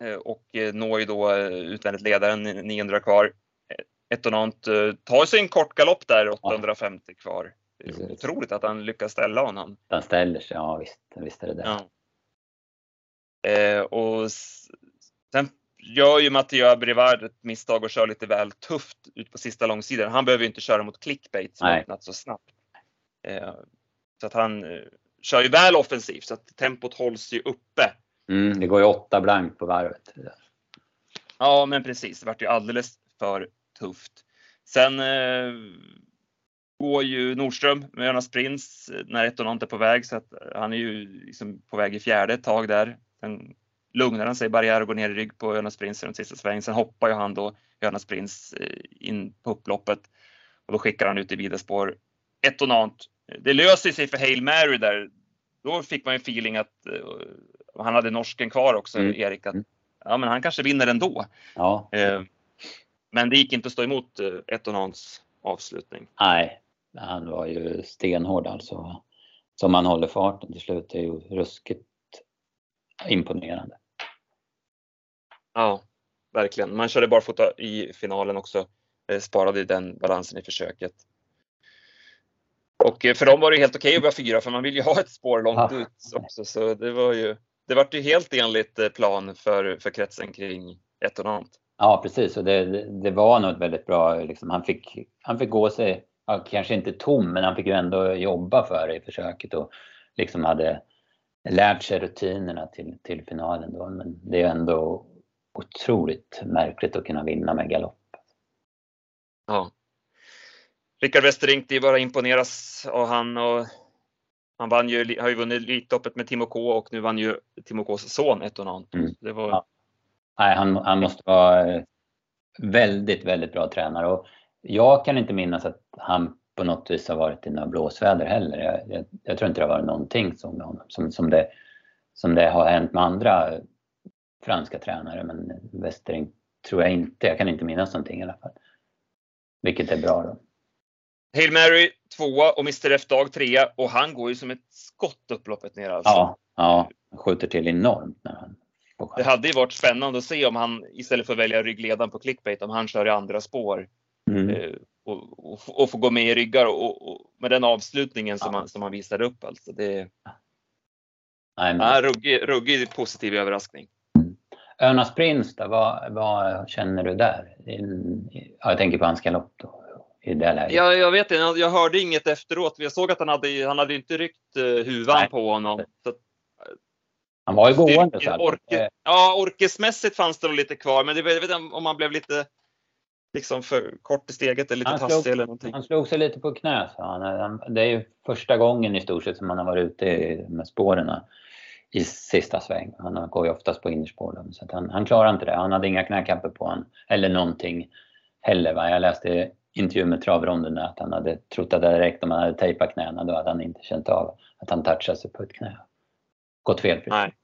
eh, och eh, når ju då eh, utvändigt ledaren 900 kvar. Ett och något tar sig en kort galopp där 850 kvar. Det är otroligt att han lyckas ställa honom. Han ställer sig, ja visst, visst är det det. Ja. Eh, och sen gör ju Mathieu Brevard ett misstag och kör lite väl tufft ut på sista långsidan. Han behöver ju inte köra mot clickbait som öppnat så snabbt. Eh, så att han kör ju väl offensivt så att tempot hålls ju uppe. Mm, det går ju åtta blank på varvet. Ja, men precis. Det vart ju alldeles för tufft. Sen eh, går ju Nordström med Jonas Prins när ett och är på väg så att han är ju liksom på väg i fjärde ett tag där. Sen lugnar han sig barriär och går ner i rygg på Jonas Prins i den sista svängen. Sen hoppar ju han då Jonas Prins eh, in på upploppet och då skickar han ut i vida spår. Ett och det löser sig för Hail Mary där. Då fick man en feeling att uh, han hade norsken kvar också, mm. Erik. Att, mm. ja, men han kanske vinner ändå. Ja. Uh, men det gick inte att stå emot uh, Etonans avslutning. Nej, han var ju stenhård alltså. Som han håller farten till slut är ju ruskigt imponerande. Ja, verkligen. Man körde barfota i finalen också. Sparade den balansen i försöket. Och eh, för dem var det helt okej okay att vara fyra för man vill ju ha ett spår långt ja. ut också. Så det var ju, det var ju helt enligt eh, plan för, för kretsen kring ett och annat. Ja precis och det, det var nog väldigt bra. Liksom, han, fick, han fick gå sig, ja, kanske inte tom, men han fick ju ändå jobba för det i försöket och liksom hade lärt sig rutinerna till, till finalen. Då. Men det är ändå otroligt märkligt att kunna vinna med galopp. Ja. Rickard Westerink, det är bara att imponeras av han och han vann ju, har ju vunnit Elitloppet med Timo K och nu vann ju Timo Ks son Etonant. Mm. Det var... Ja. Nej, han, han måste vara eh, väldigt, väldigt bra tränare och jag kan inte minnas att han på något vis har varit i några blåsväder heller. Jag, jag, jag tror inte det har varit någonting som, honom, som, som, det, som det har hänt med andra franska tränare men Westerink tror jag inte. Jag kan inte minnas någonting i alla fall. Vilket är bra då. Hail Mary tvåa och Mr F Dag trea och han går ju som ett skott upploppet ner alltså. Ja, ja, han skjuter till enormt när han Det hade ju varit spännande att se om han istället för att välja ryggledaren på clickbait, om han kör i andra spår Mm. eh, och, och, och får gå med i ryggar och, och med den avslutningen som, Ja. han, som han visade upp alltså. Det är ruggig, ruggig positiv överraskning. Önas Prins då, vad, vad känner du där? In, ja, jag tänker på hans galopp då, i det läget. Ja, jag vet inte, jag hörde inget efteråt. Jag såg att han hade, han hade inte ryckt eh, huvan Nej. på honom. Så att, han var ju gående så orke, eh, ja, orkesmässigt fanns det lite kvar, men det, jag vet inte om han blev lite liksom för kort i steget eller lite tassig eller någonting. Han slog sig lite på knä sa han. han. Det är ju första gången i stort sett som han har varit ute med spåren i sista sväng. Han går ju oftast på innerspåren så han, han klarar inte det. Han hade inga knäkappor på han eller någonting heller. Va? Jag läste intervju med travronden att han hade trott att räckte om han hade tejpat knäna. Då hade han inte känt av att han touchade sig på ett knä. Gått fel. Nej.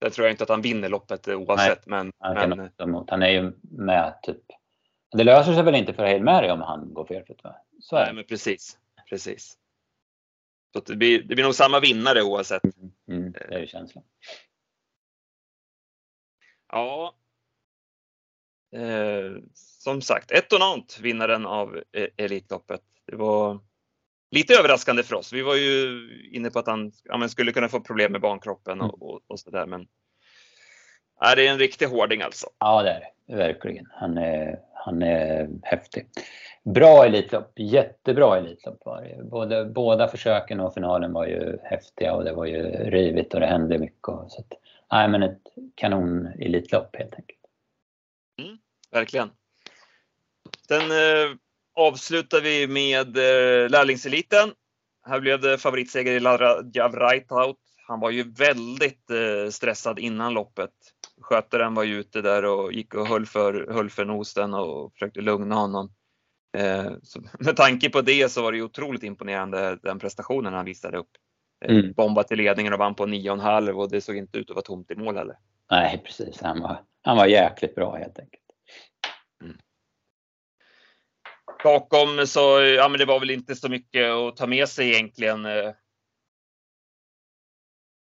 Det tror jag inte att han vinner loppet eh, oavsett, men, Han, men emot. han är ju med typ. Det löser sig väl inte för Hail Mary om han går felfritt va? Så är nej, det. men precis. Precis. Så det, blir, det blir nog samma vinnare oavsett. Mm, det är ju känslan. Ja. Eh, som sagt, Etonant, vinnaren av eh, Elitloppet. Det var lite överraskande för oss. Vi var ju inne på att han ja, skulle kunna få problem med bankroppen och, och, och sådär. Men är det är en riktig hårding alltså. Ja, det är det. Verkligen. Han är, han är häftig. Bra Elitlopp. Jättebra Elitlopp var det. Både, båda försöken och finalen var ju häftiga och det var ju rivigt och det hände mycket. Och, så att, nej, men ett kanon Elitlopp helt enkelt. Verkligen. Sen eh, avslutar vi med eh, lärlingseliten. Här blev det favoritseger i Lara Javraitaut. Han var ju väldigt eh, stressad innan loppet. Skötaren var ju ute där och gick och höll för, höll för nosen och försökte lugna honom. Eh, så med tanke på det så var det ju otroligt imponerande den prestationen han visade upp. Eh, Mm. Bomba till ledningen och vann på 9,5 och det såg inte ut att vara tomt i mål heller. Nej, precis. Han var, han var jäkligt bra helt enkelt. Bakom så, ja men det var väl inte så mycket att ta med sig egentligen. Eh,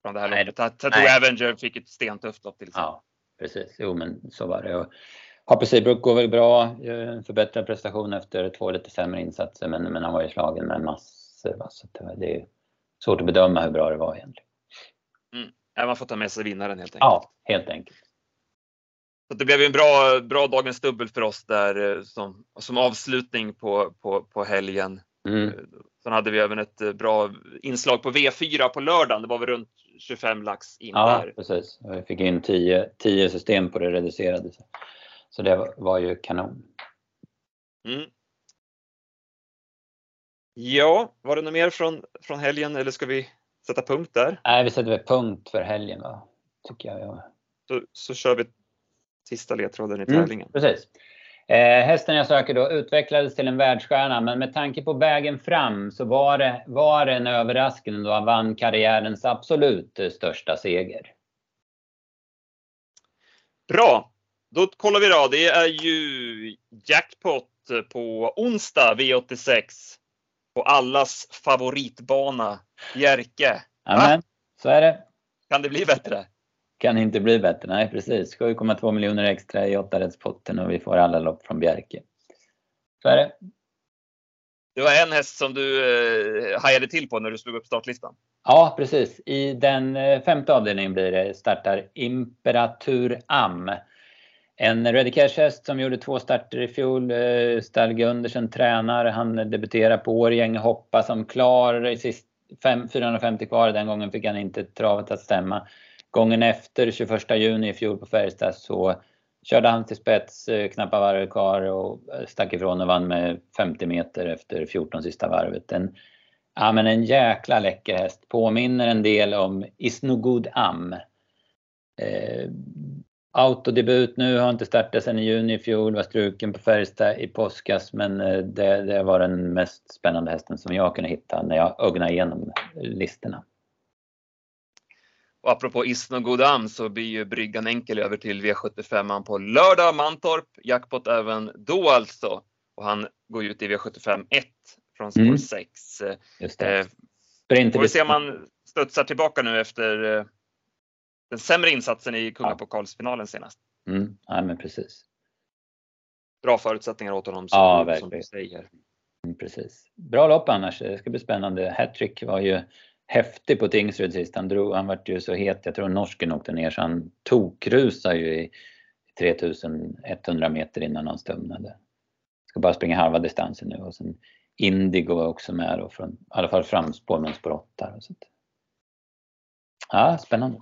från det här Nej, loppet. Tattoo nej. Avenger fick ett stentufft lopp till exempel. Ja, precis. Jo, men så var det. Och Happy går väl bra. Förbättrad prestation efter två lite sämre insatser, men, men han var ju slagen med massor. va, Så det, är svårt att bedöma hur bra det var egentligen. Ja, man får ta med sig vinnaren helt enkelt. Ja, helt enkelt. Så det blev en bra, bra dagens dubbel för oss där eh, som, som avslutning på, på, på helgen. Mm. Sen hade vi även ett eh, bra inslag på V4 på lördagen. Det var väl runt 25 lax in Ja, där. precis. Vi fick in 10 10 system på det reducerade. Så- det var, ju kanon. Mm. Ja, var det något mer från, från helgen eller ska vi sätta punkt där? Nej, vi sätter väl punkt för helgen va? Tycker jag. Ja. Så, så kör vi sista ledtråden i Mm, tävlingen. precis. Eh, hästen jag söker då utvecklades till en världsstjärna, men med tanke på vägen fram så var det, var det en överraskning då han vann karriärens absolut eh, största seger. Bra! Då kollar vi då. Det är ju jackpot på onsdag V86 på allas favoritbana Jerke. Amen, så är det. Kan det bli bättre? Kan inte bli bättre. Nej, precis. 7,2 miljoner extra i åttarättspotten och vi får alla lopp från Bjerke. Så är det. Det var en häst som du eh, hajade till på när du slog upp startlistan. Ja, precis. I den eh, femte avdelningen blir det startar Imperatur Am. En Ready Cash-häst som gjorde två starter i fjol. Eh, Stall Gundersen tränar. Han debuterar på Årgäng. Hoppa som klar i sist, fem, 450 kvar. Den gången fick han inte travet att stämma. Gången efter, 21 juni i fjol på Färjestad, så körde han till spets, eh, knappa varv kvar och eh, stack ifrån och vann med 50 meter efter 14 sista varvet. En, ja, men en jäkla läcker häst. Påminner en del om Isnogud Am. Eh, autodebut nu, har inte startat sedan i juni i fjol, var struken på Färjestad i påskas men eh, det, det, var den mest spännande hästen som jag kunde hitta när jag ögnade igenom listorna. Och apropå Isno Godam så blir ju bryggan enkel över till V75 på lördag Mantorp. Jackpot även då alltså. Och han går ut i V75 1 från spår mm. 6. Just det. Eh, får vi se om han studsar tillbaka nu efter eh, den sämre insatsen i kungapokalsfinalen senast. Mm, ja, men precis. Bra förutsättningar åt honom som, ja, du, som du säger. Mm, precis. Bra lopp annars. Det ska bli spännande. Hattrick var ju häftig på Tingsryd sist. Han, drog, han vart ju så het, jag tror norsken åkte ner så han tokrusade ju i 3100 meter innan han stumnade. Ska bara springa halva distansen nu och sen Indigo var också med då från, i alla fall framspår men spår 8. Ja, spännande.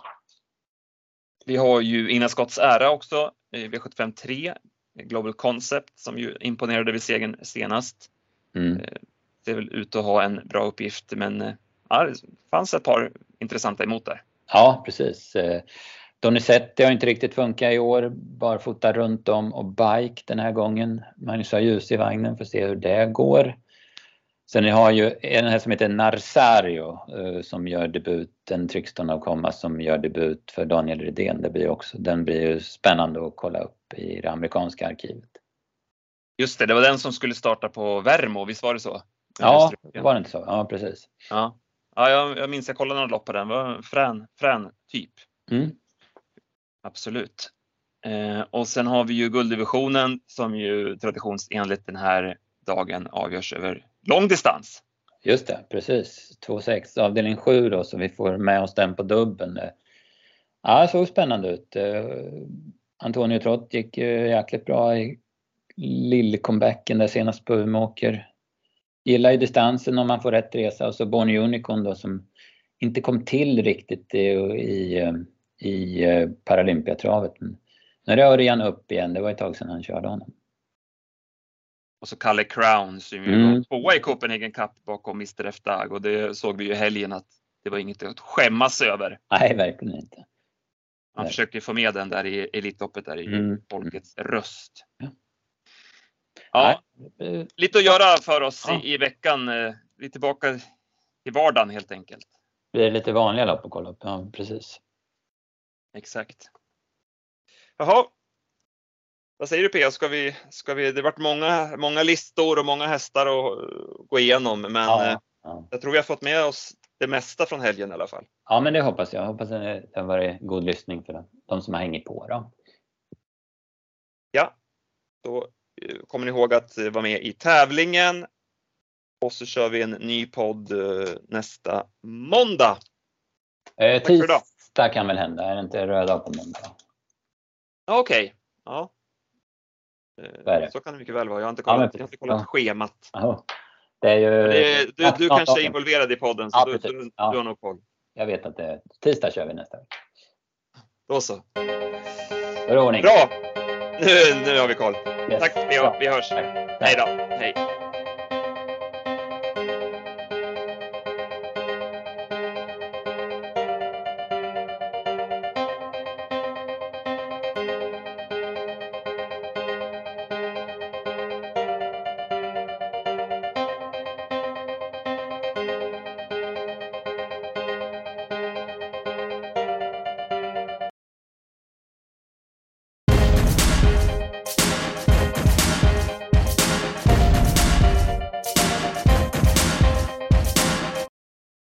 Vi har ju Ina Scotts ära också, V75 3, Global Concept som ju imponerade vid segern senast. Mm. Eh, ser väl ut att ha en bra uppgift men eh, ja, det fanns ett par intressanta emot där. Ja, precis. Eh, Donizetti har inte riktigt funkat i år. Barfota runt om och bike den här gången. Magnus har ljus i vagnen, får se hur det går. Sen har ju en här som heter Narsario eh, som gör debut, en Trixton av Komma som gör debut för Daniel Redén. Det blir också, den blir ju spännande att kolla upp i det amerikanska arkivet. Just det, det var den som skulle starta på Värmo, visst var det så? Ja, var det inte så? Ja, precis. Ja. Ja, jag, jag minns jag kollade några lopp på den. Var frän, frän typ. Mm. Absolut. Eh, och sen har vi ju gulddivisionen som ju traditionsenligt den här dagen avgörs över lång distans. Just det, precis. 2,6 avdelning 7 då så vi får med oss den på dubben. Ja, det såg spännande ut. Eh, Antonio Trott gick ju jäkligt bra i lill-comebacken där senast på Umeåker gillar ju distansen om man får rätt resa och så Bonnie Unicorn då som inte kom till riktigt i, i, i eh, Paralympiatravet. Men nu rör han upp igen, det var ett tag sedan han körde honom. Och så Kalle Crown som ju mm. tvåa i Copenhagen Cup bakom Mr F Dag och det såg vi ju i helgen att det var inget att skämmas över. Nej, verkligen inte. Han försökte få med den där i Elitloppet där i mm. folkets röst. Ja. Ja, lite att göra för oss ja. i, i, veckan. Eh, vi är tillbaka till vardagen helt enkelt. Det är lite vanliga lopp att kolla upp, ja precis. Exakt. Jaha. Vad säger du Pia, ska vi, ska vi, det har varit många, många listor och många hästar att gå igenom men ja, eh, ja. jag tror vi har fått med oss det mesta från helgen i alla fall. Ja men det hoppas jag. Jag hoppas det har varit god lyssning för de som har hängt på. Då. Ja, då kommer ni ihåg att vara med i tävlingen. Och så kör vi en ny podd eh, nästa måndag. Eh, tisdag kan väl hända, är det inte röd dag på måndag? Okej, okay. ja. Eh, så kan det mycket väl vara. Jag har inte kollat, ja, jag har inte kollat ja. schemat. Aha. Det är ju... Det du, du kanske är involverad i podden så ja, du, du, ja. du har nog koll. Jag vet att det är tisdag kör vi nästa vecka. Då så. Bra! Nu, nu har vi koll. Yes. Tack, vi, vi hörs. Hej då. Hej.